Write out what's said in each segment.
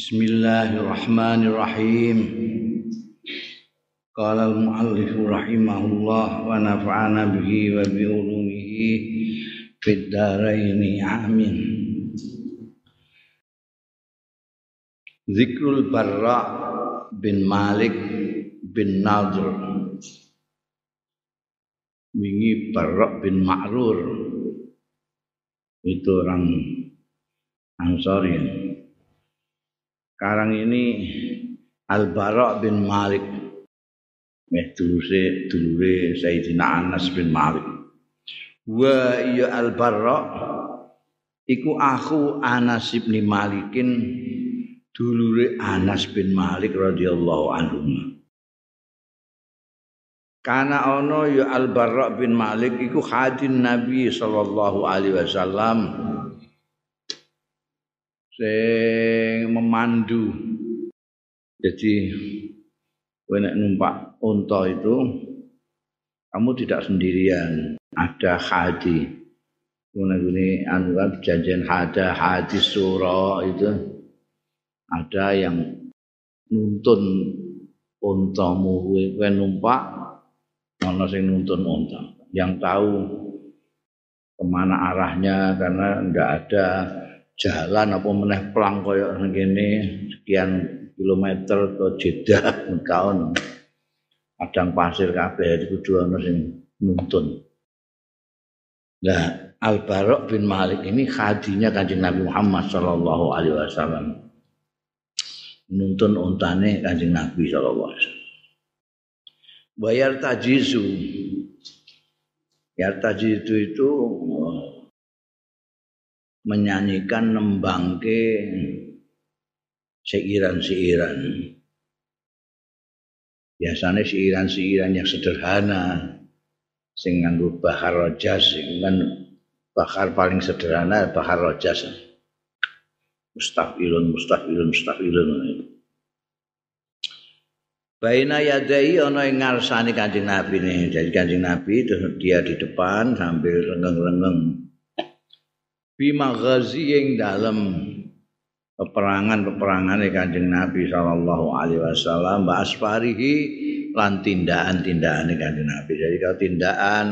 Bismillahirrahmanirrahim. Qala al-muallif rahimahullah wa nafa'ana bihi wa bi ulumihi fid dharain amin. Zikrul Barra bin Malik bin Nadr Wingi Barra bin Ma'rur itu orang Ansari sekarang ini Al Bara bin Malik. Meh dulure dulure Sayyidina Anas bin Malik. Wa iya Al Bara iku aku Anas bin Malikin dulure Anas bin Malik radhiyallahu anhu Karena ono ya Al Barra bin Malik iku hadin Nabi sallallahu alaihi wasallam sing memandu. Jadi kowe nek numpak unta itu kamu tidak sendirian, ada hadi. Ini anu kan perjanjian hada hadis surah itu ada yang nuntun untamu kowe numpak ana sing nuntun unta yang tahu ke mana arahnya karena enggak ada jalan apa meneh plang kaya ngene sekian kilometer ke Jeddah tahun padang pasir kabeh itu kudu ana sing nuntun. Nah, Al Barok bin Malik ini khadinya kanjeng Nabi Muhammad sallallahu alaihi wasallam. Nuntun untane kanjeng Nabi sallallahu alaihi wasallam. Bayar tajizu. Bayar tajizu itu menyanyikan nembangke seiran-seiran. Biasanya seiran-seiran yang sederhana sing nganggo bahar rojas kan bahar paling sederhana bahar rojas. Mustafilun, mustafilun, mustafilun. Baina yadai ana ing ngarsane Kanjeng Nabi nih. Jadi Kanjeng Nabi terus dia di depan sambil renggeng-renggeng fi maghazi yang dalam peperangan-peperangan Kanjeng Nabi sallallahu alaihi wasallam wa asfarihi lan tindakan-tindakan Kanjeng Nabi. Jadi kalau tindakan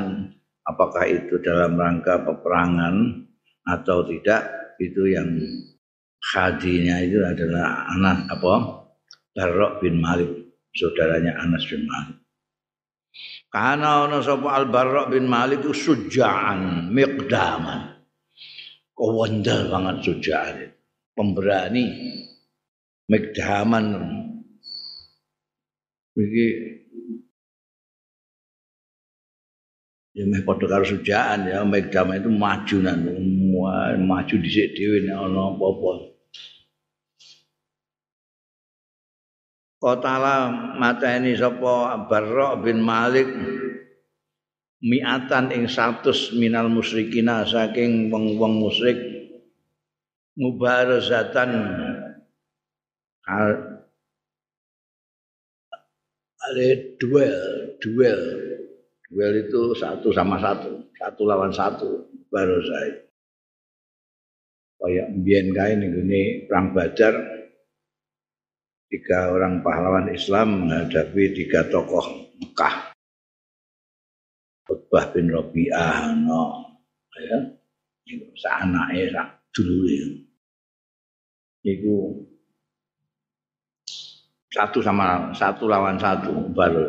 apakah itu dalam rangka peperangan atau tidak itu yang hadinya itu adalah anak apa Barok bin Malik saudaranya Anas bin Malik. Karena ana sapa Al Barok bin Malik itu sujaan miqdaman kewandel banget sujaan pemberani megdaman. Iki ya meh padha karo sujaan ya. Megdaman itu maju nang maju dhisik dhewe nek ana apa-apa. Mata ini sapa Barra bin Malik miatan ing satus minal musyrikina saking wong-wong musyrik mubarazatan ale duel duel. Duel itu satu sama satu satu lawan satu baru saya kayak mbien kae ning perang Badar tiga orang pahlawan Islam menghadapi tiga tokoh Mekah Utbah bin Rabi'ah no. Ya. Sak anake sak dulure. Iku satu sama satu lawan satu baru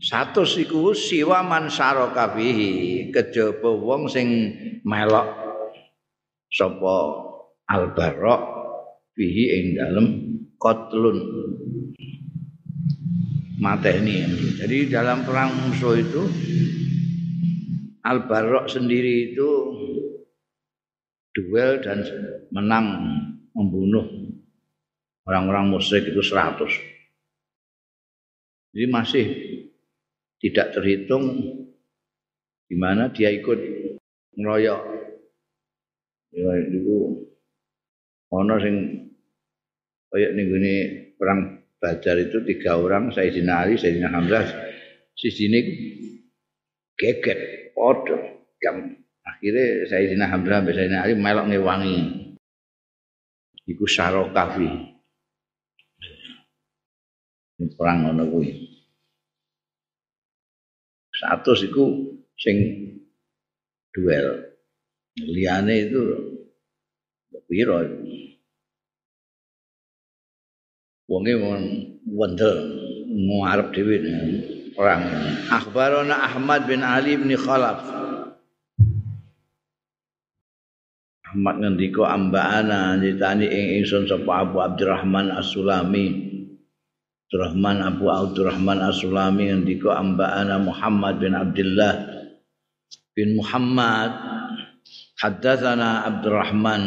satu siku siwa man saraka bihi kejaba wong sing melok sapa albarok bihi ing dalem kotlun mateni. Jadi dalam perang musuh itu Al Barok sendiri itu duel dan menang membunuh orang-orang musyrik itu 100. Jadi masih tidak terhitung di mana dia ikut ngeroyok. Ya itu ono sing kayak nih perang Badar itu tiga orang, Sayyidina Ali, Sayyidina Hamzah, si sini geget, podo, yang akhirnya Sayyidina Hamzah, Sayyidina Ali melok ngewangi. iku sarokafi perang ngono kuwi. Satu iku sing duel. Liyane itu piro wonge wendel ngarep dhewe perang akhbarana Ahmad bin Ali bin Khalaf Ahmad ngendika ambaana nyritani ing ingsun sapa Abu Abdurrahman As-Sulami Abdurrahman Abu Abdurrahman As-Sulami ngendika ambaana Muhammad bin Abdullah bin Muhammad haddatsana Abdurrahman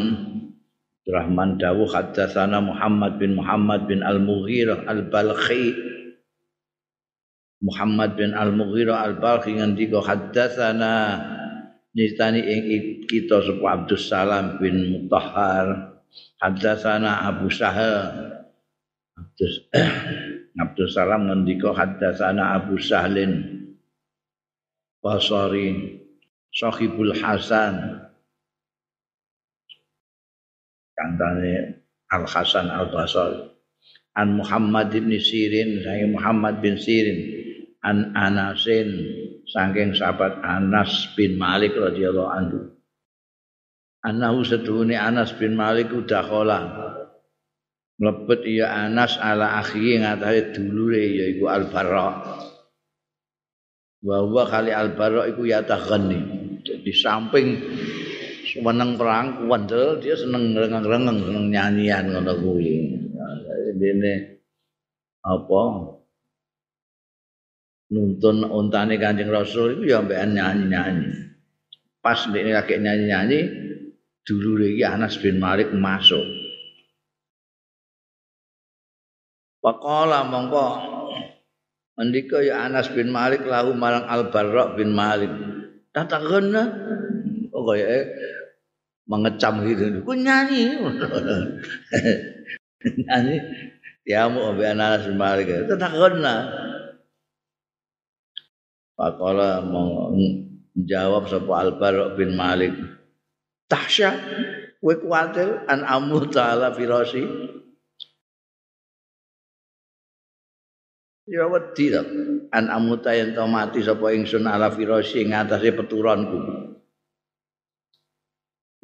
Abdurrahman dawuh haddatsana Muhammad bin Muhammad bin Al-Mughirah Al-Balkhi. Muhammad bin Al-Mughirah Al-Balkhi ngendika haddatsana. Nyritani ing kita sapa Abdus Salam bin Mutahhar. Haddatsana Abu Sahal. Abdus Abdus Salam ngendika haddatsana Abu Sahlin Basari Sahibul Hasan kantane Al Hasan Al Basri An Muhammad bin Sirin saya Muhammad bin Sirin An Anasin saking sahabat Anas bin Malik radhiyallahu anhu. Anahu seduhune Anas bin Malik udah kola. Mlebet iya Anas ala akhi ngatasi dulure yaiku Al-Barra. Wa kali Al-Barra iku ya taghani. Di samping seneng perang kuwendel dia seneng rengeng-rengeng seneng nyanyian ngono kuwi. Dene apa nuntun untane Kanjeng Rasul itu ya mbekan nyanyi-nyanyi. Pas ndekne lagi nyanyi-nyanyi dulure iki Anas bin Malik masuk. Pakola mongko mendika ya Anas bin Malik lahu marang Al Barra bin Malik. Tatakena oh kaya mengecam gitu. Ku nyanyi. nyanyi ya mau Anas bin Malik. Tatakena Pakola menjawab sapa Al-Bara bin Malik. Tahsya, kowe kuwatir an amu ta'ala firasi. Ya wedi. An amu ta yen mati sapa ingsun ala firasi ing atase peturonku.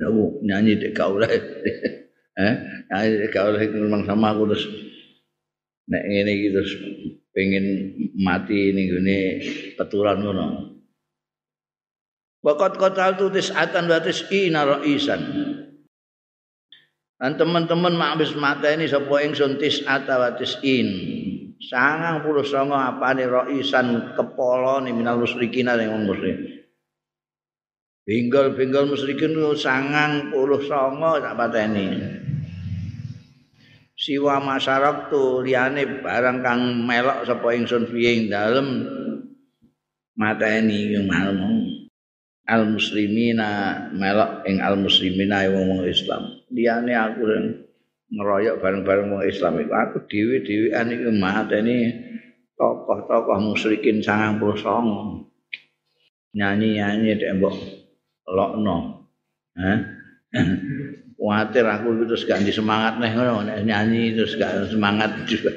Ya nyanyi dek gak eh, nyanyi dek gak oleh memang sama aku terus nek ngene iki terus pengen mati ning gone peturan ngono. Waqat qatal tu tis'atan wa tis'ina ra'isan. Dan teman-teman mak habis mata ini sapa ingsun tis'ata wa tis'in. Sangang puluh songo apane ra'isan kepala ni minal musyrikin yang wong. Binggal-binggal musyrikin sangang puluh songo tak pateni. siwa masyarakat tu liyane barang kang melok sapa ingsun piye ing dalem mateni malmu. Al muslimina melok ing al muslimina wong Islam. Liyane aku ngeroyok bareng-bareng wong Islam iku. Aku dhewe-dhewean iku mateni tokoh-tokoh musyrikin 99 nyanyi-nyanyi dek mbok lokno ha Kuatir aku terus gak semangat nih ngono nyanyi terus gak semangat juga.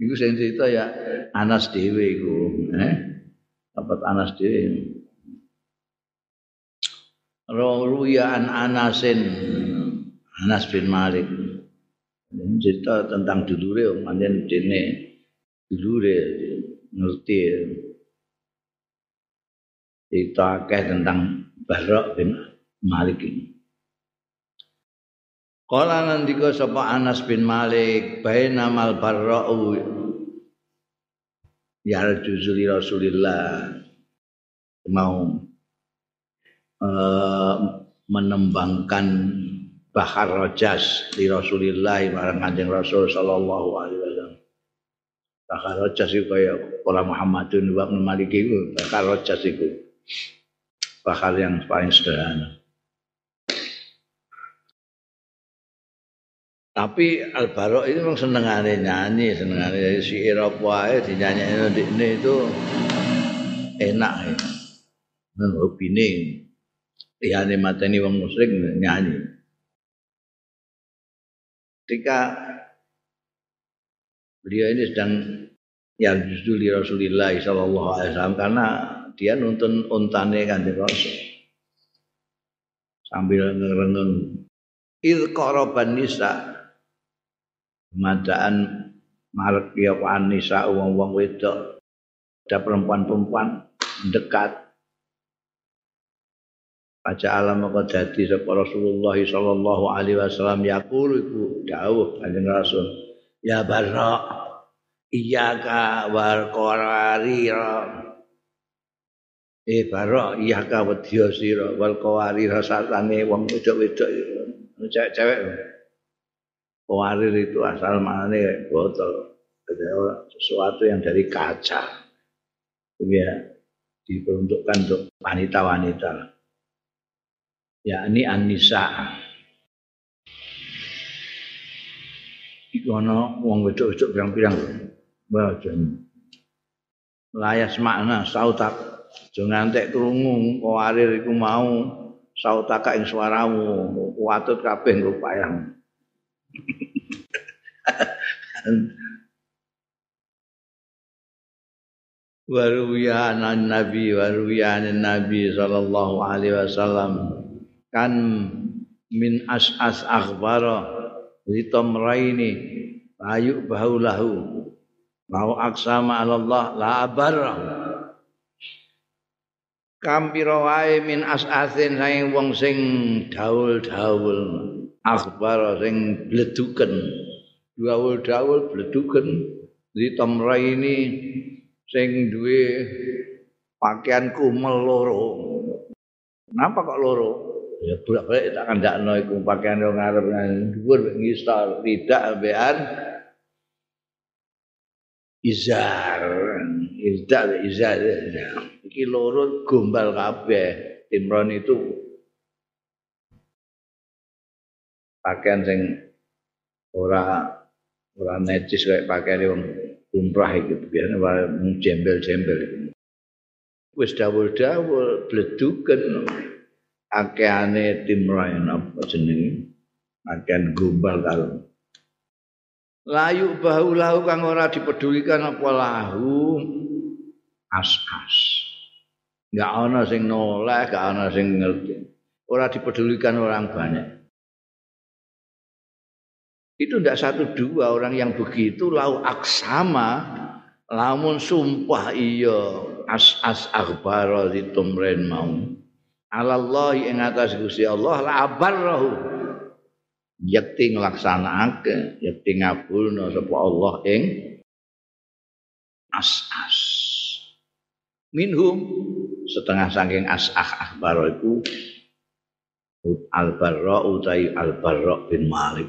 Iku sing cerita ya Anas dhewe iku, eh. Dapat Anas dhewe. Ruya an Anasin Anas bin Malik. Ini cerita tentang dulure manjen dene dulure ngerti cerita akeh tentang Barok bin Malik ini. Kala ngendika sapa Anas bin Malik baina mal barra'u ya juzuli Rasulillah mau uh, menembangkan bahar rojas di Rasulillah marang Kanjeng Rasul sallallahu alaihi wasallam. Bahar rojas itu kaya para Muhammadun wa Malik itu bahar rojas itu. Bahar yang paling sederhana. Tapi Al Barok itu memang senengane nyanyi, senengane si Irop wae dinyanyiin ini itu enak ya. Dan hobine liyane mateni wong musyrik nyanyi. ketika beliau ini sedang yang justru Rasulullah Sallallahu Alaihi Wasallam karena dia nuntun untane kan di Rasul. Sambil ngerenung il koroban nisa madaan marek ya nisa wong-wong wedok ada perempuan-perempuan dekat. Aja alam maka jadi sapa Rasulullah sallallahu alaihi wasallam yaqulu iku dawuh kanjeng Rasul ya barra iyyaka wal qawarira eh barra iyyaka wedya sira wal qawarira satane wong wedok-wedok cewek-cewek qawarir itu asal maknane botol sesuatu yang dari kaca ya diperuntukkan untuk wanita-wanita yakni an-nisa. Iku ana wong wedok-wedok pirang-pirang. Bajan. Layas makna sautak. Aja ngantek krungu kawarir iku mau sautaka ing suaramu. Kuatut kabeh rupayang. waruya nabi waruya nabi sallallahu alaihi wasallam kan min as-as akhbara litamraini ayu bahulahu mau aksama Allah la abarra kampira wae min as-asin saing wong sing daul-daul. Akhbara sing bleduken. Daul-daul bleduken. Litamraini sing duwe pakaian kumel loro. Kenapa kok loro? ya bolak-balik tak kandakno iku pakaian yo ngarep dhuwur ngisor tidak ambean izar izar izar iki loro gombal kabeh. Imron itu pakaian sing ora ora necis kayak pakaian wong umrah gitu biasanya jembel-jembel wis dawul-dawul bleduken. Akeane timrain apa jenenge? Akean gombal karo. Layu bahu lahu kang ora dipedulikan apa lahu? As-as enggak ana sing noleh enggak ana sing ngerti. Ora dipedulikan orang banyak. Itu tidak satu dua orang yang begitu lau aksama lamun sumpah iya as as akhbaro ditumren mau Allah ing atas Gusti Allah la abarrahu. Yakti nglaksanakake yakti ngabulna sapa Allah ing as-as minhum setengah saking as-ah akhbar itu Al-Barra utai Al-Barra bin Malik.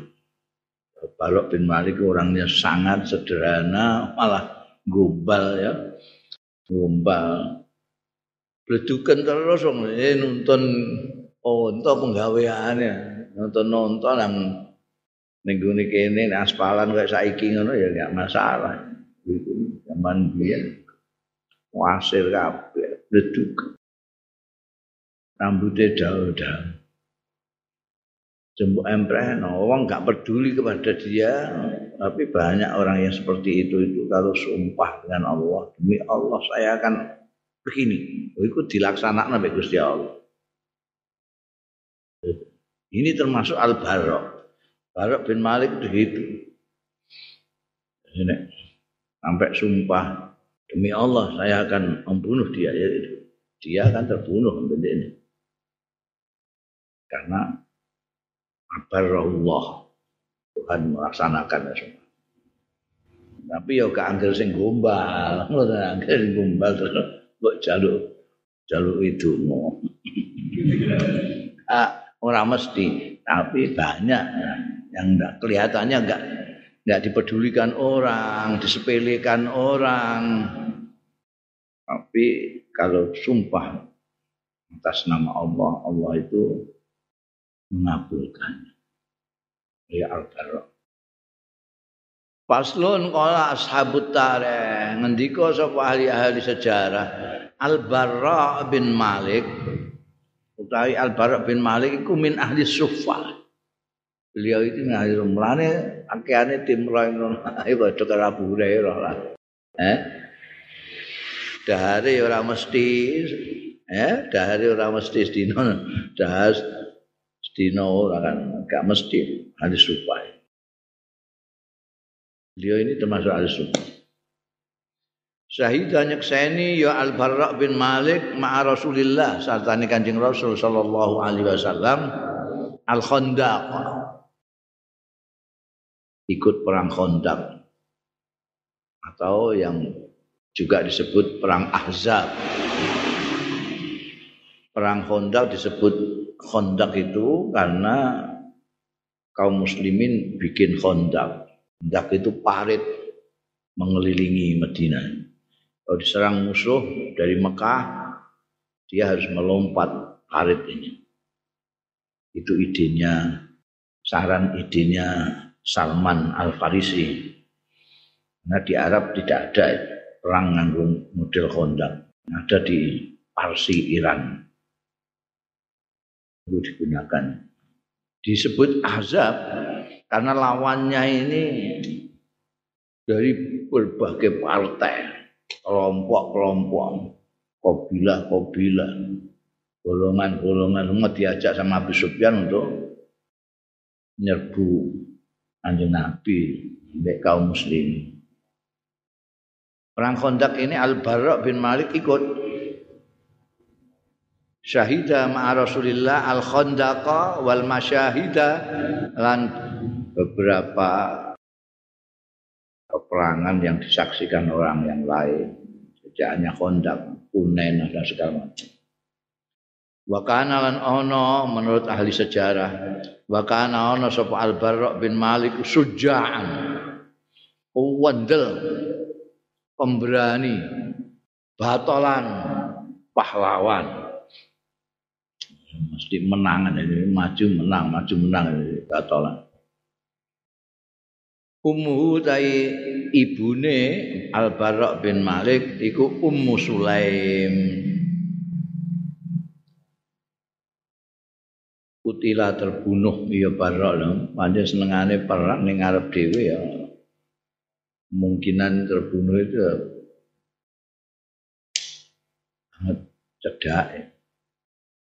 Al-Barra bin Malik orangnya sangat sederhana malah gombal ya. Gombal. Bleduken terus wong nonton onto penggaweane nonton nonton nang ning kene aspalan kayak saiki ngono ya enggak masalah. Zaman biyen wasir kabeh bleduk rambutnya daun-daun jembuk empreh no orang nggak peduli kepada dia tapi banyak orang yang seperti itu itu kalau sumpah dengan Allah demi Allah saya akan begini. Oh, itu dilaksanakan oleh Gusti Allah. Ini termasuk Al-Barok. Barok bin Malik begitu. Ini sampai sumpah demi Allah saya akan membunuh dia ya Dia akan terbunuh ini. Karena Allah Tuhan melaksanakan semua. Tapi ya gak angger sing gombal, ngono angger sing gombal terus jaluk jaluk itu ah, orang mesti tapi banyak yang kelihatannya enggak enggak dipedulikan orang disepelekan orang. Tapi kalau sumpah atas nama Allah Allah itu mengabulkan. Ya al-barra Paslon kala ashabut tareh ngendika sapa ahli-ahli sejarah? Al-Barra bin Malik. Utawi Al-Barra bin Malik iku min ahli Suffah Beliau itu ngalir mulane akeane tim roy ngono ae padha karo Abu Hurairah lah. Eh? Dahare ora mesti eh dahare ora mesti sedina dahas sedina ora kan gak mesti hadis supaya. Beliau ini termasuk ahli sunnah. Syahidah nyekseni ya Al Barra bin Malik ma'a Rasulillah sartane Kanjeng Rasul sallallahu alaihi wasallam Al Khandaq. Ikut perang Khandaq atau yang juga disebut perang Ahzab. Perang Khandaq disebut Khandaq itu karena kaum muslimin bikin Khandaq. Khandaq itu parit mengelilingi Madinah. Kalau diserang musuh dari Mekah, dia harus melompat parit ini. Itu idenya, saran idenya Salman Al-Farisi. Nah di Arab tidak ada perang nganggung model kondak. Ada di Parsi Iran. Itu digunakan. Disebut Azab karena lawannya ini dari berbagai partai kelompok-kelompok, kabilah-kabilah, golongan-golongan semua diajak sama Abu Sufyan untuk menyerbu anjing Nabi dari kaum muslim. Perang kondak ini Al-Bara' bin Malik ikut. Syahida ma'a Rasulillah al-khandaqa wal masyahida lan beberapa peperangan yang disaksikan orang yang lain. Sejaknya kondak, kunen, dan segala macam. Wakana lan ono menurut ahli sejarah Wakana ono sapa Al Barra bin Malik sujaan wandel pemberani batolan pahlawan mesti menang ini maju menang maju menang ini batolan Ummu tai ibune Al Barok bin Malik iku Ummu Sulaim. Kutila terbunuh ya Barok lho, pancen senengane perang ning ngarep dhewe ya. Kemungkinan terbunuh itu sangat cedak.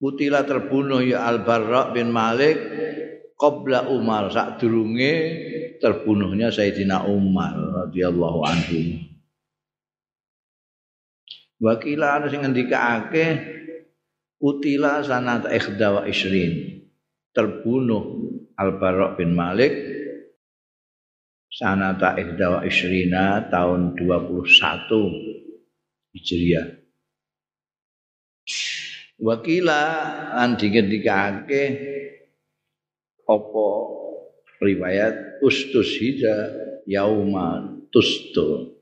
Kutila terbunuh ya Al Barok bin Malik qabla Umar sak durunge terbunuhnya Sayyidina Umar radhiyallahu anhu. Wakila ana sing ngendikake utila sanat ikhda wa isrin. Terbunuh Al-Bara' bin Malik sanata ikhda wa isrina tahun 21 Hijriah. Wakila lan dingendikake apa riwayat ustus hida yauma tustur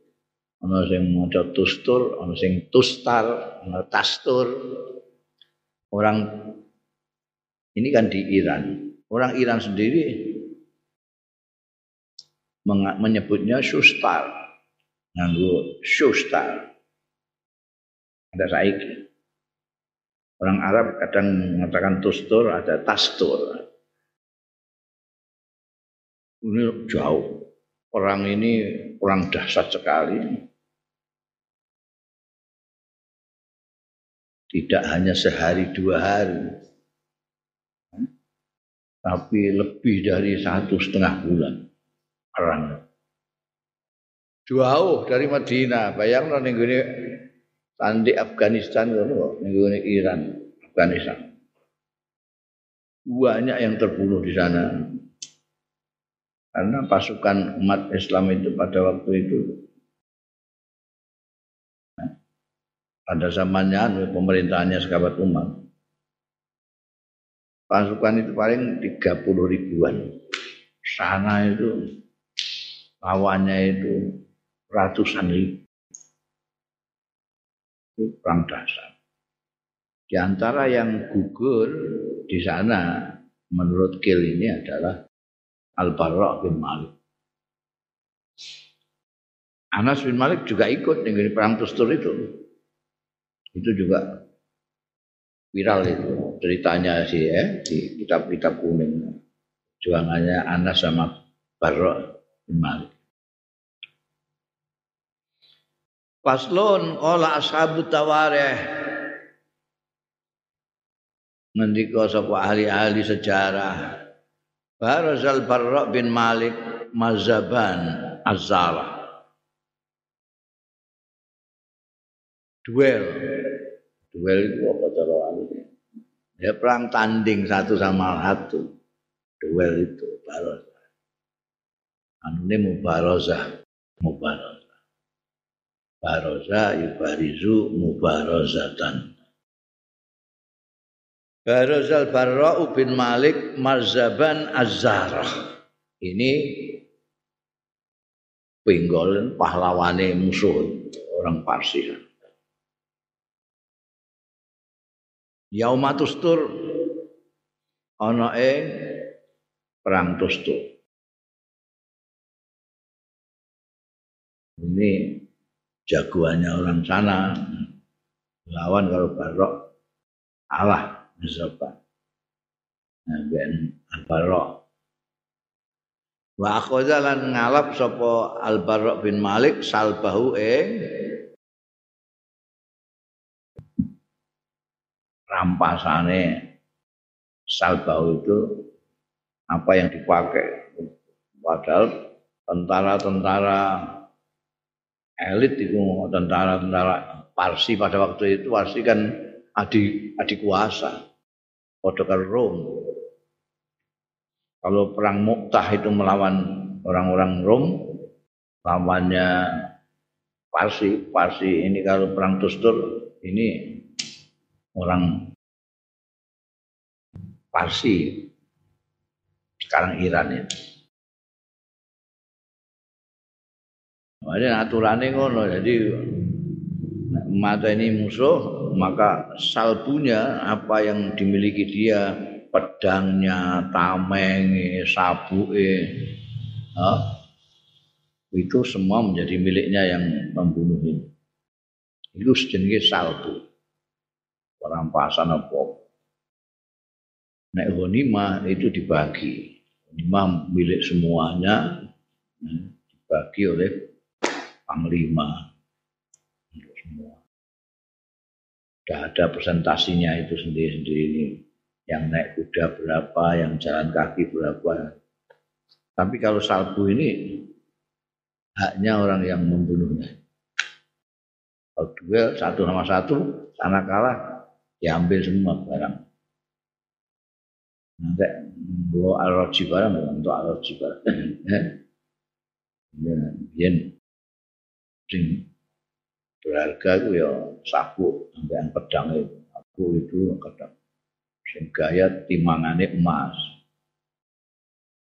ana sing maca tustur ana sing tustar ana tastur orang ini kan di Iran. Orang Iran sendiri menyebutnya sustar nganggo sustar ada saiki orang Arab kadang mengatakan tustur ada tastur. Ini jauh. Perang ini perang dahsyat sekali. Tidak hanya sehari dua hari, tapi lebih dari satu setengah bulan perang. Jauh dari Madinah, bayang nih ini tandi Afghanistan nih Iran, Afghanistan. Banyak yang terbunuh di sana. Karena pasukan umat Islam itu pada waktu itu pada zamannya pemerintahannya sekabat umat pasukan itu paling 30 ribuan sana itu lawannya itu ratusan ribu itu perang dasar di antara yang gugur di sana menurut Kil ini adalah Al-Barra bin Malik. Anas bin Malik juga ikut dengan perang Tustur itu. Itu juga viral itu ceritanya sih ya di kitab-kitab kuning. juangannya Anas sama Barok bin Malik. Paslon qala ashabut tawarih. Ngendika sapa ahli-ahli sejarah. Barazal Barra bin Malik mazhaban Azara duel. Duel itu apa cara ya perang tanding satu sama satu duel itu baroza anu ini mubaroza mubaroza baroza yubarizu mubarozatan Barozal Barra'u bin Malik Marzaban Az-Zarah. Ini pinggolan pahlawane musuh orang Parsi. Yaumatustur ana ing perang Tustur. Ini jagoannya orang sana lawan kalau Barok Allah Misalkan. Nah, ben Al-Barra. Wa akhadha lan ngalap sapa Al-Barra bin Malik salbahu ing rampasane salbahu itu apa yang dipakai padahal tentara-tentara elit itu tentara-tentara Parsi pada waktu itu Parsi kan adik adik kuasa karo Rom. Kalau perang Muktah itu melawan orang-orang Rom, lawannya Parsi, Parsi ini kalau perang Tustur ini orang Parsi sekarang Iran itu. Makanya aturannya ngono, jadi mata ini musuh maka salbunya apa yang dimiliki dia pedangnya, tameng, sabuke eh, itu semua menjadi miliknya yang membunuh ini. Itu sejenis salbu. Perampasan apa? Nek ghanimah itu dibagi. Ghanimah milik semuanya eh, dibagi oleh panglima untuk semua. Sudah ada presentasinya itu sendiri-sendiri Yang naik kuda berapa, yang jalan kaki berapa. Tapi kalau salbu ini haknya orang yang membunuhnya. Kalau duel satu sama satu, sana kalah, diambil semua barang. Nanti bawa al-roji barang, untuk al-roji barang. Ya, sing berharga itu ya sabuk sampai pedang itu aku itu kadang. Sing gaya timangane emas.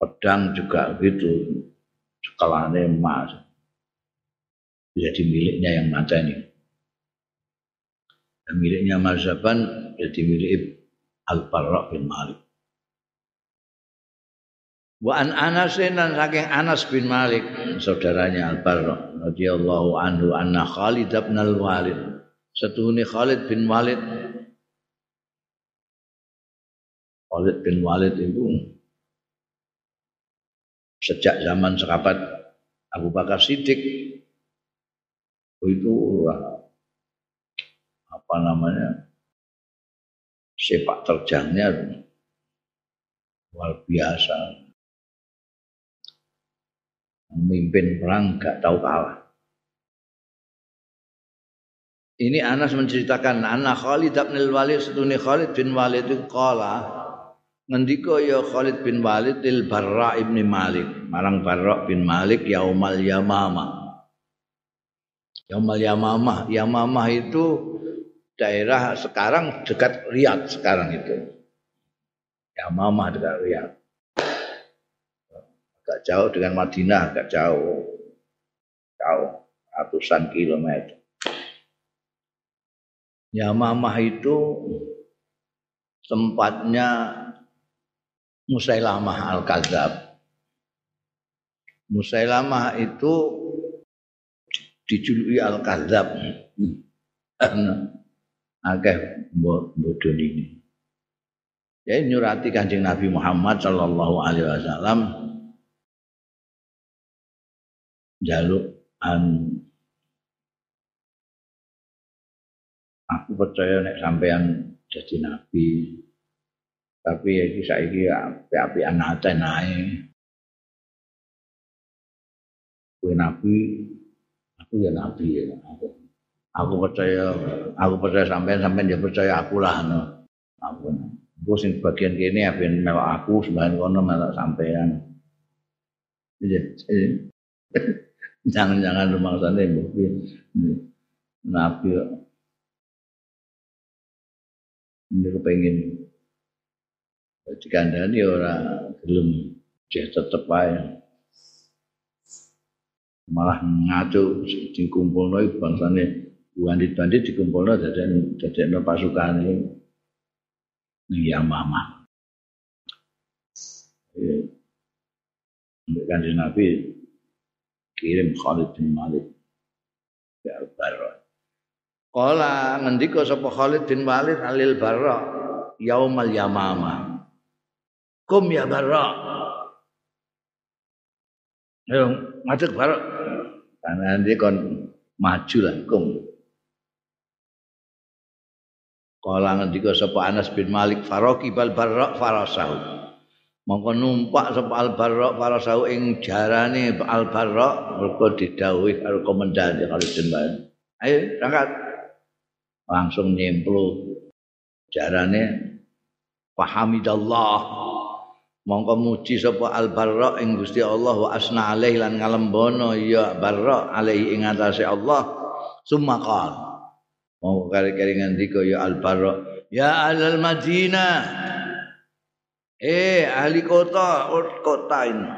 Pedang juga gitu sekalane emas. Jadi miliknya yang mata ini miliknya mazhaban jadi milik Al-Barra bin Malik. Wa an Anas dan saking Anas bin Malik saudaranya Al Barra radhiyallahu anhu anna Khalid bin Al Walid setuhune Khalid bin Walid. Khalid bin Walid itu sejak zaman sahabat Abu Bakar Siddiq itu apa namanya sepak terjangnya luar biasa. Memimpin perang gak tahu kalah. Ini Anas menceritakan anak Khalid bin Walid setuni Khalid bin Walid itu kala ngendika ya Khalid bin Walid til Barra ibni Malik. Marang Barra bin Malik yaumal yamama yaumal yamama yamama itu daerah sekarang dekat Riyadh sekarang itu. Yamama dekat Riyadh. Agak jauh dengan Madinah agak jauh. Jauh ratusan kilometer. Yamamah itu tempatnya Musailamah Al-Kadzab Musailamah itu dijuluki Al-Kadzab agak bodoh ini. Ya nyurati Kanjeng Nabi Muhammad sallallahu alaihi wasallam. Jaluk an aku percaya nek sampean jadi nabi tapi ya iki saiki api-api anate nae. Kowe nabi aku ya nabi ya. aku, aku percaya aku percaya sampean sampean ya percaya aku lah no. aku aku sing bagian kene ya ben melok aku sembahan kono melok sampean. Jangan-jangan rumah sana nabi ini kepengen dikandani ora gelem. Dia tetep ae. Malah ngaco dikumpulno iku bangsane bandit-bandit dikumpulno dadi dadekno pasukane ning Yamama. Kan Nabi kirim Khalid bin Malik ke Al-Barra. Kala ngendika sapa Khalid bin Walid alil Barra yaumal yamama. Kum ya Barra. Ayo ngadeg Barra. Karena nanti kon maju lah kum. Kala ngendika sapa Anas bin Malik Faroki bal Barra farasahu. Mongko numpak sapa Al Barra farasahu ing jarane Al Barra mergo didhawuhi karo komandan bin Walid. Ayo berangkat. langsung nyemplu jarane pahamidallah mongko muji sapa al barra ing Gusti Allah wa asna alaih lan ngalembono ya barra alaih ing atase Allah summa qal mongko kare-kare ngandika ya al barra ya al madinah eh ahli kota kota ini.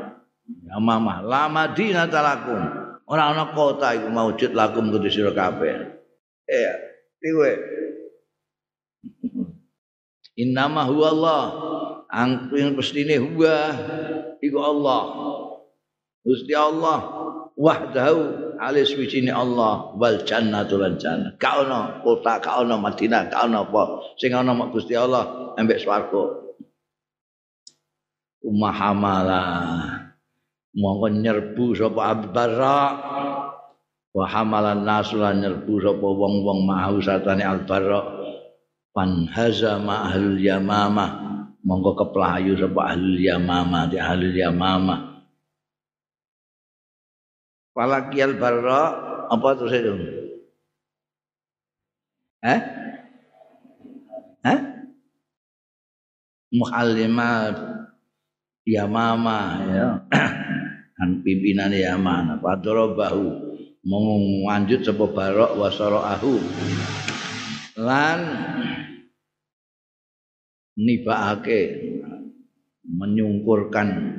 Ya mama la madinah talakum. Ora ana kota iku maujud lakum kudu sira kabeh eh Piwe. Innama huwa Allah. Angkring pestine huwa. Iku Allah. Gusti Allah wahdahu alis wijine Allah wal jannatu lan jannah. Ka ono kota, ka ono Madinah, ka ono apa? Sing ono mak Gusti Allah embek swarga. Ummah hamalah. Monggo nyerbu sapa Abu wa hamalan nasulan nyerbu sapa wong-wong mau satane albarra pan hazama ahlul yamamah monggo keplayu sapa ahlul yamamah di ahlul yamamah Falakiyal barra apa terus itu? Eh? Eh? Muhallimat Yamama ya. Kan pimpinan Yamama. Padoro bahu. menganjut sapa barok wasaraahu lan nibaake menyungkurkan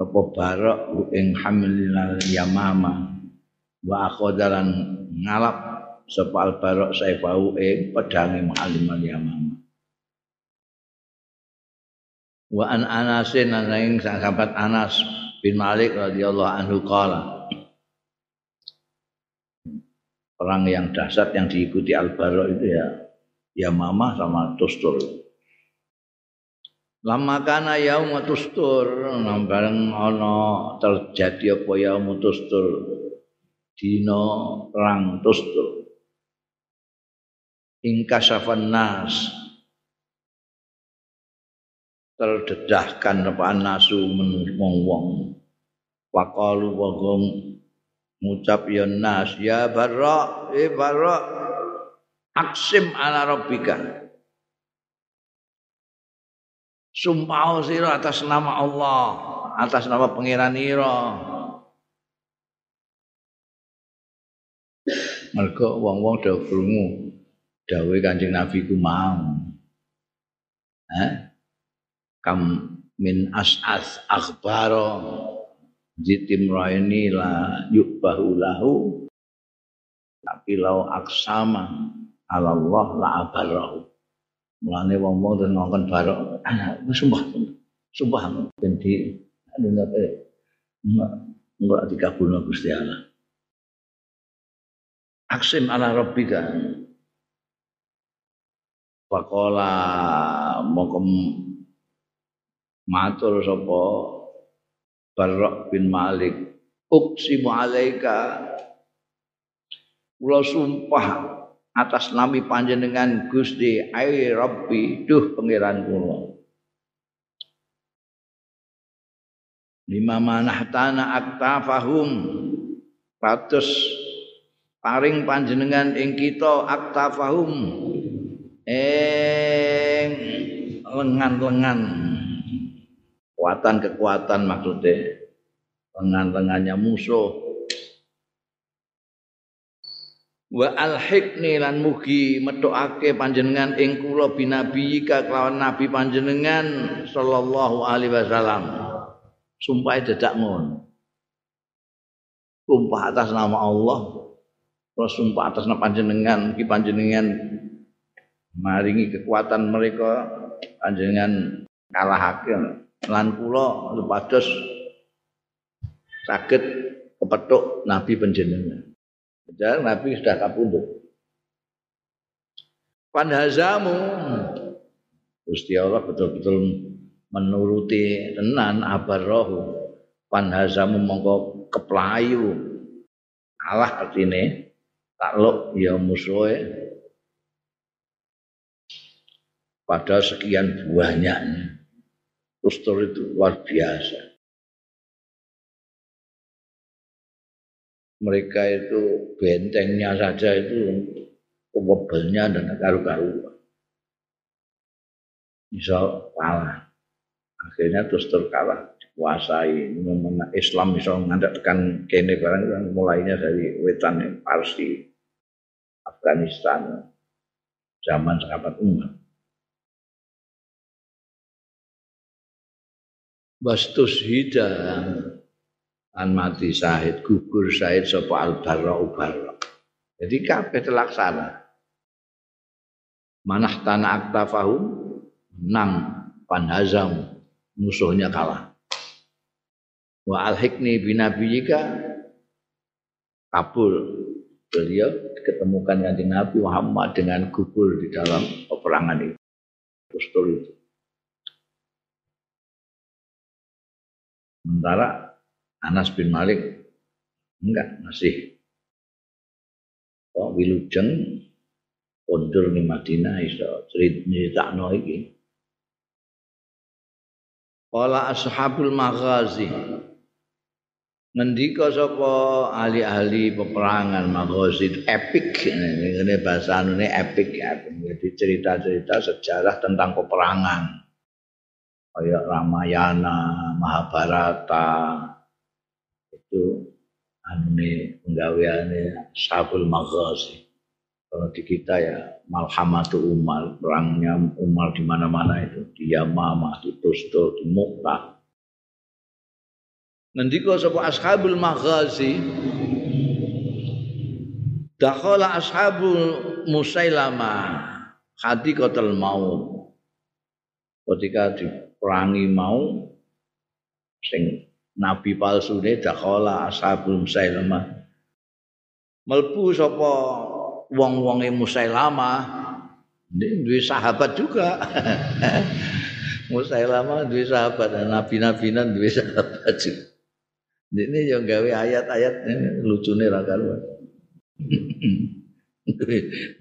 apa barok ing hamilal yamama wa akhadalan ngalap sapa al barok saifau ing pedange muallimal yamama wa an anasin ing sahabat Anas bin Malik radhiyallahu anhu qala perang yang dahsyat yang diikuti Al-Bara itu ya ya Mama sama Tustur. Lama kana yaum tustur bareng ana terjadi apa yaum tustur dina perang tustur. Ingkasafan nas terdedahkan apa nasu menung wong. Waqalu wa ngucap ya nas ya barra eh barra aksim ala rabbika sumpah sira atas nama Allah atas nama pangeran ira mergo wong-wong do krungu dawuhe Kanjeng Nabi ku mau. Eh kam min as'as akhbaro jitim raini la yukbahu lahu tapi lau aksama Allah la abarahu mulane wong wong terus ngongkon barok wis sumpah. Sumpah. Ben di anu eh. Enggak dikabulno Gusti Allah. Aksim ala rabbika. Faqala mongko matur sapa Barok bin Malik uksimu alaika. Kula sumpah atas nami panjenengan Gusti ai Rabbi duh pangeran kula lima manahtana aktafahum. Ratus paring panjenengan ing kita aktafahum. Ing lengan-lengan. Kekuatan-kekuatan maksudnya. Lengan-lengannya musuh wa alhiqni lan mugi metokake panjenengan ing kula binabiyika kelawan nabi panjenengan sallallahu alaihi wasallam. Sumpah dadak ngono sumpah atas nama Allah. Terus sumpah atas nama panjenengan ki panjenengan maringi kekuatan mereka panjenengan kalahake. Lan kula lepados saged kepethuk nabi panjenengan. Padahal nabi sudah kapundhut. Panhazamu Gusti Allah betul-betul menuruti tenan abar rohu. Panhazamu mongko keplayu. Allah artine takluk ya musuhe. Pada sekian banyaknya Kustur itu luar biasa. Mereka itu bentengnya saja itu kebebelnya dan karu-karuan. Bisa kalah. Akhirnya terus terkalah dikuasai. Islam bisa tekan kene barang kan mulainya dari wetan Parsi, Afghanistan, zaman sahabat umat. wastus hidang an mati syahid gugur syahid sapa al barra ubarra jadi kabeh terlaksana manah tanah aktafahum nang panhazam musuhnya kalah wa al hikni binabiyika kabul beliau ketemukan dengan Nabi Muhammad dengan gugur di dalam peperangan itu. Postur itu. Sementara Anas bin Malik enggak masih. Oh wilujeng kondur di Madinah iso critakno iki. Qala ashabul maghazi ngendika sapa ahli-ahli peperangan maghazi epic. Ini bahasa ini epic ya jadi cerita-cerita sejarah tentang peperangan. Kayak Ramayana, Mahabharata itu anune penggaweane Sabul Maghazi. Kalau di kita ya Malhamatu Umar, perangnya Umar di mana-mana itu, di Yamamah, di Tusto, di Muqtah. Ngendika sapa ashabul maghazi Dakhala ashabul Musailama hadiqatul maut. Ketika di perangi mau sing nabi palsu ne dakhala ashabul musailamah melbu sapa wong-wonge musailamah duwe sahabat juga. Musailamah duwe sahabat nabi-nabinan duwe sahabat juga. Ini yang gawe ayat-ayat lucune ra karuan.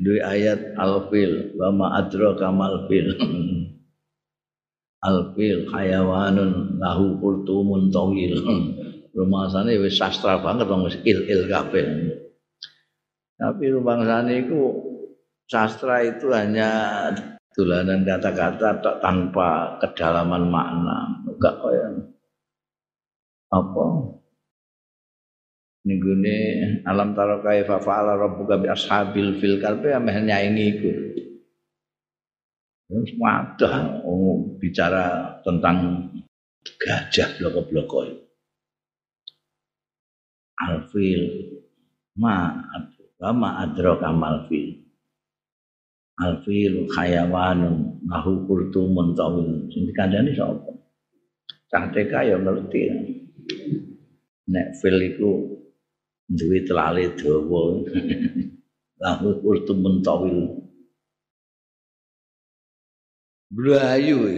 Duwe ayat alfil wa ma adraka mal fil alfil hayawanun lahu kultumun tawil. Sana wis sastra banget wong wis il-il kabeh. Tapi sana itu sastra itu hanya tulanan kata-kata tanpa kedalaman makna. Enggak kaya apa? Ninggune alam taro kaifa fa'ala rabbuka bi ashabil fil kalbi? Ameh nyaingi iku Wadah oh, bicara tentang gajah bloko-bloko. Alfil ma ma adro kamal fil. Alfil khayawanun lahu kurtumun tawil. Sing dikandani sapa? Cah TK ya ngerti. Nek fil iku duwe telale dawa. lahu kurtumun tawil. Blayu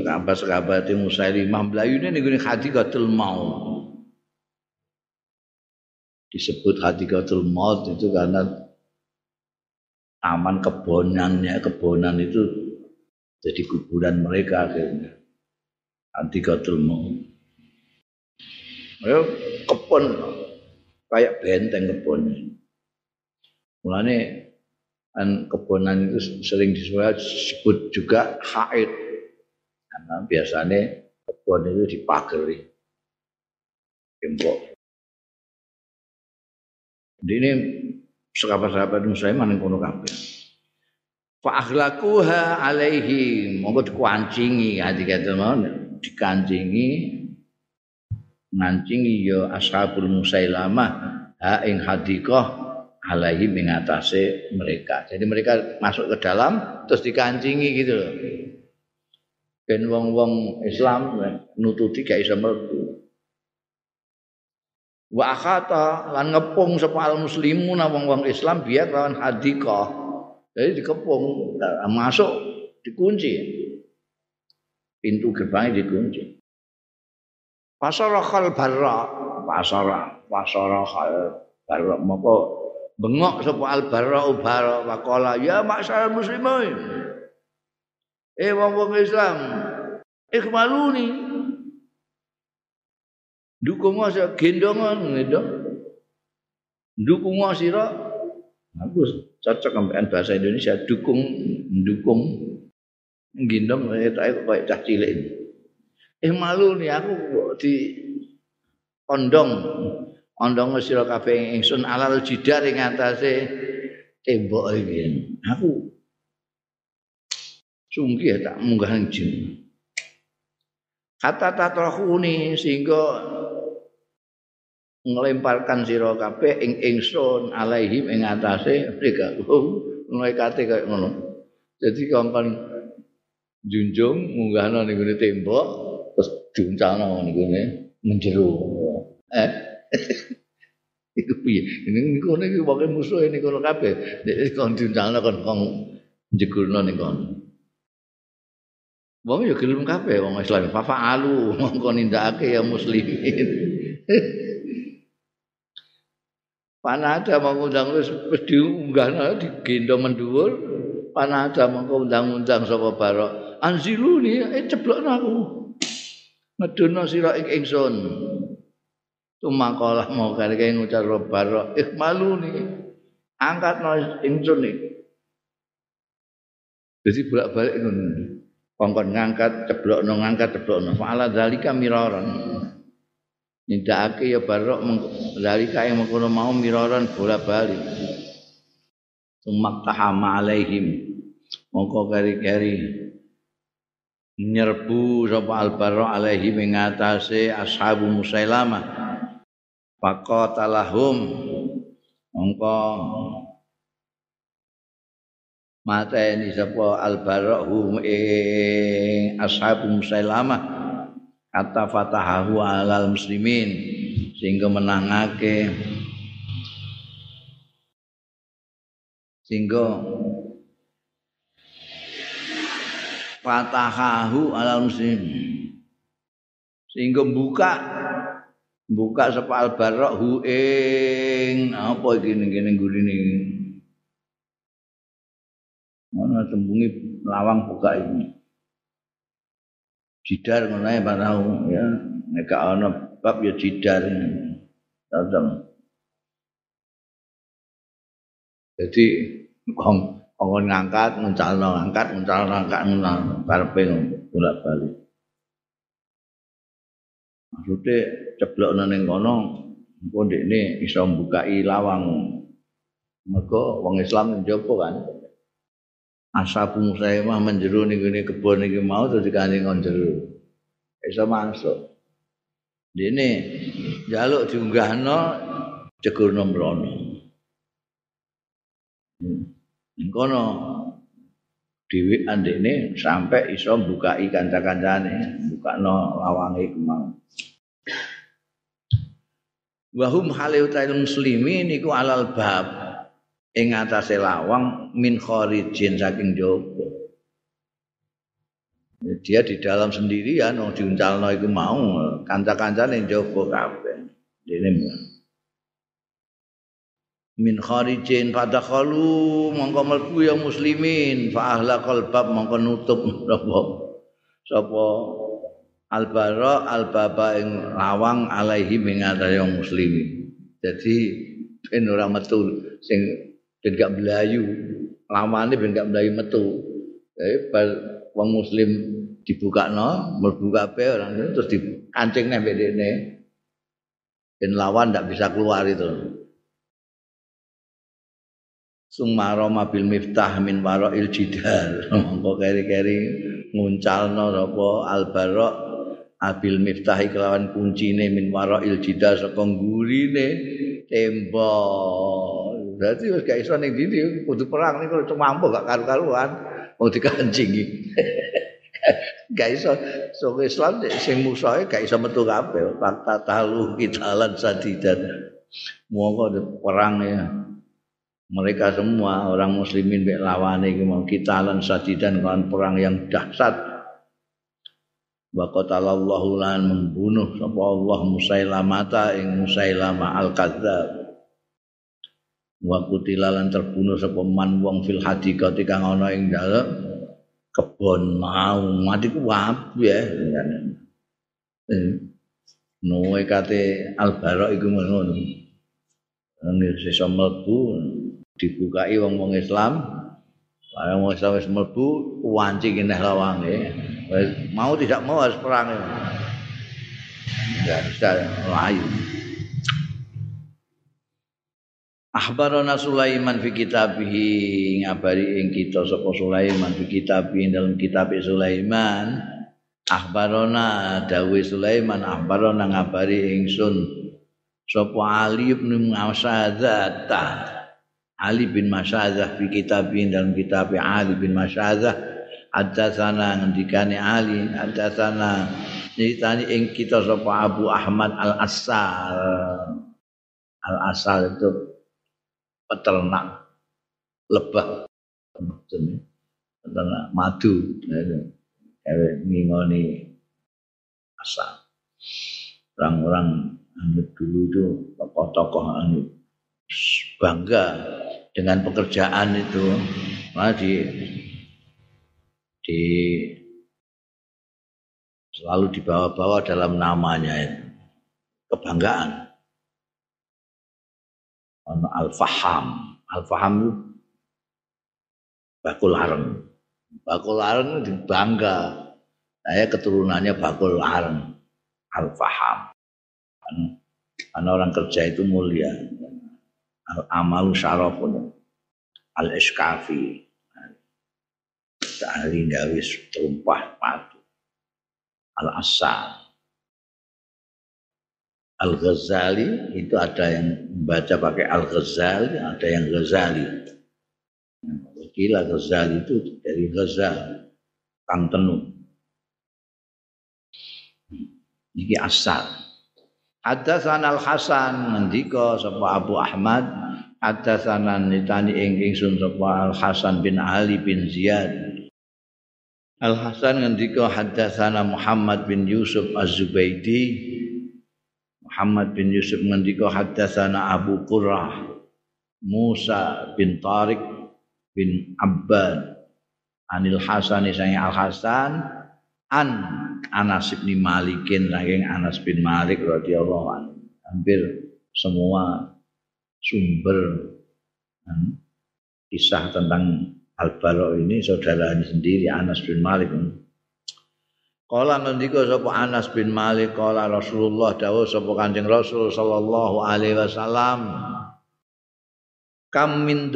sahabat-sahabat Musailimah Blayu ini nih Hadikatul Maut. Disebut Hadikatul Maut itu karena taman kebonannya, kebonan itu jadi kuburan mereka akhirnya. Hadikatul Maut. Ya, kebon kayak benteng kebonnya. Mulane kan kebonan itu sering disebut juga haid. Karena biasanya kebun itu dipagari tembok. Jadi ini sahabat-sahabat muslim yang kono kabeh. Fa akhlaquha alaihi monggo dikuancingi hati kata mau dikancingi ngancingi ya ashabul musailamah ha ing hadikah alaihi mengatasi mereka. Jadi mereka masuk ke dalam terus dikancingi gitu loh. Ben wong-wong Islam nututi gak iso mlebu. Wa akhata lan ngepung sapa al muslimun wong-wong Islam biar lawan hadikah. Jadi dikepung masuk dikunci. Pintu gerbangnya dikunci. Pasara khal barra, pasara, pasara khal barra moko bengok sapa al barra ubara waqala ya masyarakat muslimin eh wong-wong Islam ikhmaluni dukung sira gendongan gitu. Dukung sira bagus. Cocok sampean bahasa Indonesia dukung dukung gendong itu kayak cah cilik eh malu nih aku di kondong ondong sira kabeh ingsun alal jidar ing atase tembok iki. Aku sungguh tak munggah jin. Kata tatrahuni sehingga ngelemparkan sira kabeh ing ingsun alaihim ing atase mereka. Malaikate kaya ngono. Jadi kongkon junjung munggahno ning tembok terus diuncalno ning menjero. Eh Iku piye? Ini kono iki wong musuh ini kono kabeh. Nek kon diundangno kon kong njegulno ning kono. Wong ya gelem kabeh wong Islam. Fa fa'alu mongko nindakake ya muslimin. Panada mongko undang wis wis diunggahno digendong mendhuwur. Panada mongko undang-undang sapa barok. Anziluni eh ceblokno aku. Medono sira ing ingsun. Tumakalah mau kali kaya ngucap robbaro Ikhmalu nih. Angkat no ingsun nih. Jadi bolak balik itu Kongkon ngangkat ceblok no ngangkat ceblok no Fa'ala dalika miraran. Nidake ya barok Dalika yang mengkono mau miraran bolak balik Tumak tahama alaihim. Mongko kari-kari nyerbu sapa al-barra alaihi mengatasi ashabu musailamah faqatalahum. Mongko mateni sapa al-barahum ing ashabu musailamah kata fatahahu alal muslimin. Sehingga menangake. Sehingga fatahahu alal muslimin. Sehingga buka buka sapa albarok hu ing apa iki ning kene gurine ana tembungi lawang buka ini jidar ngono ae barau ya nek ana bab ya jidar datang jadi kong kong ngangkat nguncalno ngangkat nguncalno ngangkat nguncalno karepe bolak-balik Maksudnya ceblok ning kono engko ndekne iso mbukai lawang. Mergo wong Islam njopo kan. Ashabu Musaimah menjeru ning kene kebon iki mau terus dikandeng ngon jero. Iso masuk. Dene jaluk diunggahno jegurno mrono. Ning kono dhewe andekne sampai iso mbukai kanca-kancane, mbukakno lawange kemang. Wahum hale utail muslimin iku alal bab ing atase lawang min kharijin saking jaba. dia di dalam sendirian oh diuncalno iku mau kanca-kancane njaba kabeh dene min kharijin fadakhalu mongko mlebu ya muslimin. Fa ahla qalbab mongko nutup. Sapa? Sapa? Albara albaba ing lawang alaihi ing yang muslimin jadi ben ora metu sing ben gak mlayu. Lawane ben gak mlayu metu. Eh wong muslim dibukakno mlebu kabeh orang terus dikancing nek dekne. Ben lawan ndak bisa keluar itu Sumaro mabil miftah min il jidal. Mongko keri-keri nguncalno apa albaro abil miftah kelawan kuncine min il jidal saka gurine tembok. Berarti wis gak iso ning ndi kudu perang niku cuma mampu gak karu-karuan mau dikancingi. gak iso so Islam sing musuhe gak iso metu kabeh. Tak talu kitalan sadidan. Monggo perang ya. Mereka semua orang muslimin bek lawane iki mau kitalan sadidan kan perang yang dahsyat. Wa qatalallahu lan membunuh sapa Allah Musailamata ing Musailama al-Kadzdzab wa kutilalan terbunuh sapa man wong fil hadiqati kang ana ing dalem kebon mau. Mati ku ya. Eh, Noe kate al-Bara iku ngono. Nggih sesa mlebu dibukai wong-wong Islam Barang wong Islam wis mlebu wanci kene lawange. Mau tidak mau harus perang. Ya bisa layu. Akhbarana Sulaiman fi kitabihi ngabari ing kita sapa Sulaiman fi kitabihi dalam kitab Sulaiman. Akhbarana Dawi Sulaiman akhbarana ngabari ingsun sapa Ali bin Muawsadzata. Ali bin Masyadzah fi kitabin dalam kitab Ali bin Masyadzah ada sana ngendikane Ali ada sana nyritani ing kita sapa Abu Ahmad Al Asal Al Asal itu peternak lebah peternak madu kayak ngingoni asal. Orang-orang dulu itu tokoh-tokoh anu bangga dengan pekerjaan itu. Malah di di selalu dibawa-bawa dalam namanya itu. Kebanggaan. Al-faham. Al-faham itu bakul areng bakul itu bangga. Saya keturunannya bakul areng al-faham. Karena orang kerja itu mulia al amalu syarafun. Al iskafi ahli gawis tumpah patu. Al asal al ghazali itu ada yang membaca pakai al ghazali ada yang ghazali. Gila Ghazali itu dari Ghazal Kang Tenun. Ini asal ada sanal Hasan ngendika sapa Abu Ahmad. Ada sanan nitani ing ingsun sapa Al Hasan bin Ali bin Ziyad. Al Hasan ngendika hadatsana Muhammad bin Yusuf Az-Zubaidi Muhammad bin Yusuf ngendika hadatsana Abu Qurrah Musa bin Tariq bin Abbad Anil Hasan sang Al Hasan an Anas bin Malikin saking Anas bin Malik radhiyallahu anhu. Hampir semua sumber hmm, kisah tentang Al-Bara ini saudaranya sendiri Anas bin Malik. Kala ngendika sapa Anas bin Malik kala Rasulullah dawuh sapa Kanjeng Rasul sallallahu alaihi wasallam kam min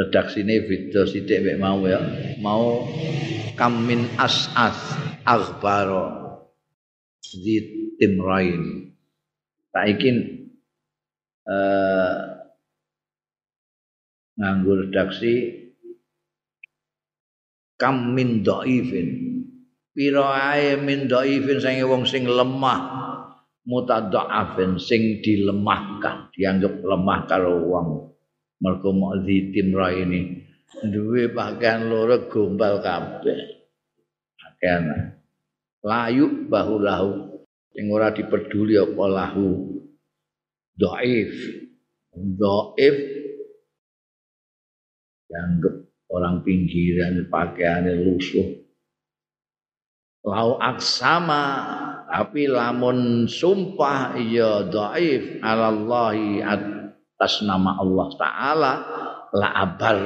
redaksine beda sithik mek mau ya. Mau kamin as'as akhbaro di timrain. Ikin eh nganggo redaksi kam min dhaifin pira ae min dhaifin sing wong sing lemah mutadhaafin sing dilemahkan dianggap lemah karo wong mergo mu'dzi timra ini. Duwe pakaian loro gombal kabeh. Pakaian. Layu bahu lahu. Sing ora dipeduli apa lahu. Dhaif dhaif dianggap orang pinggiran pakaiannya lusuh. Lau aksama tapi lamun sumpah iya dhaif alallahi atas nama Allah taala la abar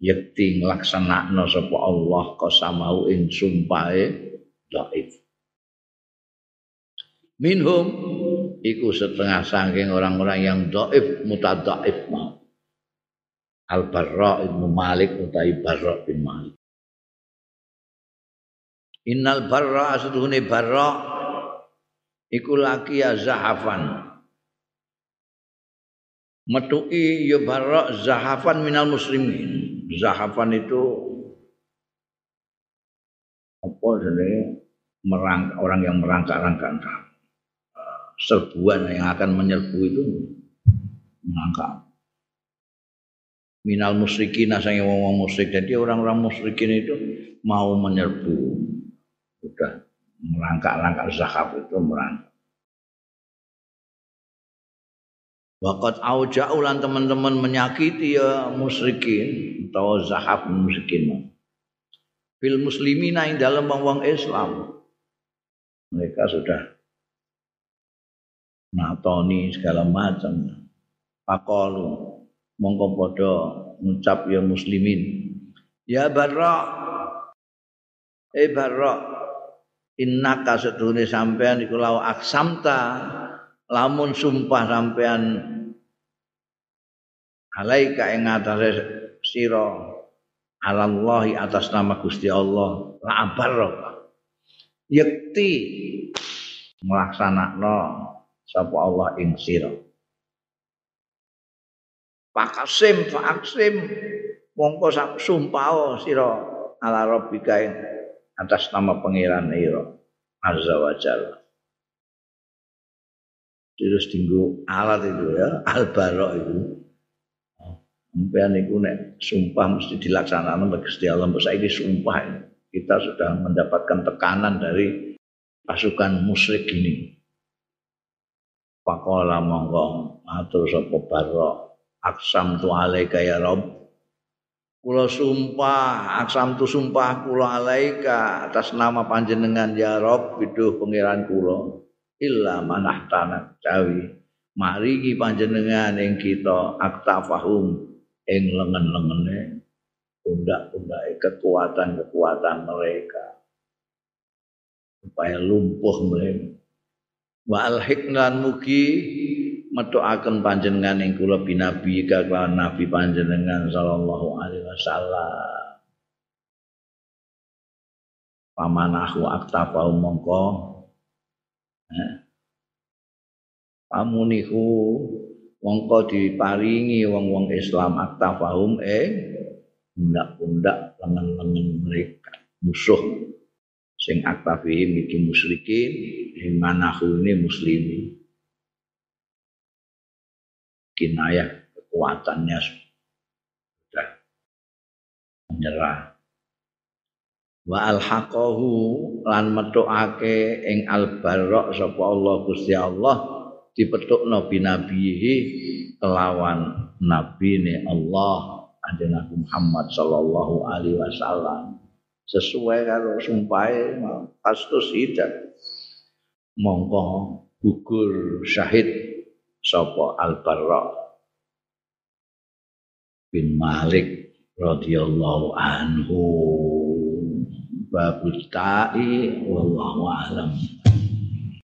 yakti nglaksanakno sapa Allah qasamau ing sumpahe dhaif. Minhum iku setengah saking orang-orang yang dhaif mutadhaif mau. Al-Barra ibnu Malik utai Barra bin Malik. Innal barra asduhune barra iku laki ya zahafan metuki ya barra zahafan minal muslimin. Zahafan itu apa jenenge? Merang orang yang merangkak-rangkak serbuan yang akan menyerbu itu mengangkat minal musyrikin asalnya wong musyrik. Jadi orang-orang musyrikin itu mau menyerbu. Sudah merangkak-rangkak zahab itu merangkak Wakat auja'ulan teman-teman menyakiti ya musyrikin atau zahab musyrikin. Fil muslimina yang dalam wong Islam. Mereka sudah natoni segala macam pakolu mongko padha ngucap ya muslimin ya barra eh barra innaka sedune sampean iku lau aksamta lamun sumpah sampean alaika ing atase sira alallahi atas nama Gusti Allah la abarra yakti melaksanakan sapa Allah ing sira. Pakasim faksim mongko sumpah sira ala rabbika atas nama pangeran ira azza wa jalla terus tinggu alat itu ya albaro itu Sampai niku nek sumpah mesti dilaksanakan oleh Gusti Allah. Saiki sumpah kita sudah mendapatkan tekanan dari pasukan musyrik ini. Pakola monggo matur sapa barra aksam tu alaika ya rob kula sumpah aksam tu sumpah kula alaika atas nama panjenengan ya rob biduh pangeran kula illa manahtana cawi. Marigi panjenengan ing kita aktafahum ing lengen-lengene pundak-pundak kekuatan-kekuatan mereka. Supaya lumpuh mereka wa alhiqnan mugi metuaken panjenengan ing kula binabi kelawan nabi panjenengan sallallahu alaihi wasallam. Pamanahu aktafa mongko pamunihu mongko diparingi wong-wong Islam aktafahum ing pundak-pundak lengan-lengan mereka. Musuh sing aktafihim iki musyrikin manahu ini muslimi. Kinayah kekuatannya sudah menyerah wa alhaqahu lan metukake ing albarok sapa Allah Gusti Allah dipetukno binabihi kelawan nabi ne Allah Nabi Muhammad sallallahu alaihi wasallam. Sesuai karo sumpahe pastus hidat mongko gugur syahid sapa al barra bin Malik radhiyallahu anhu Babutai, ta'i wallahu a'lam.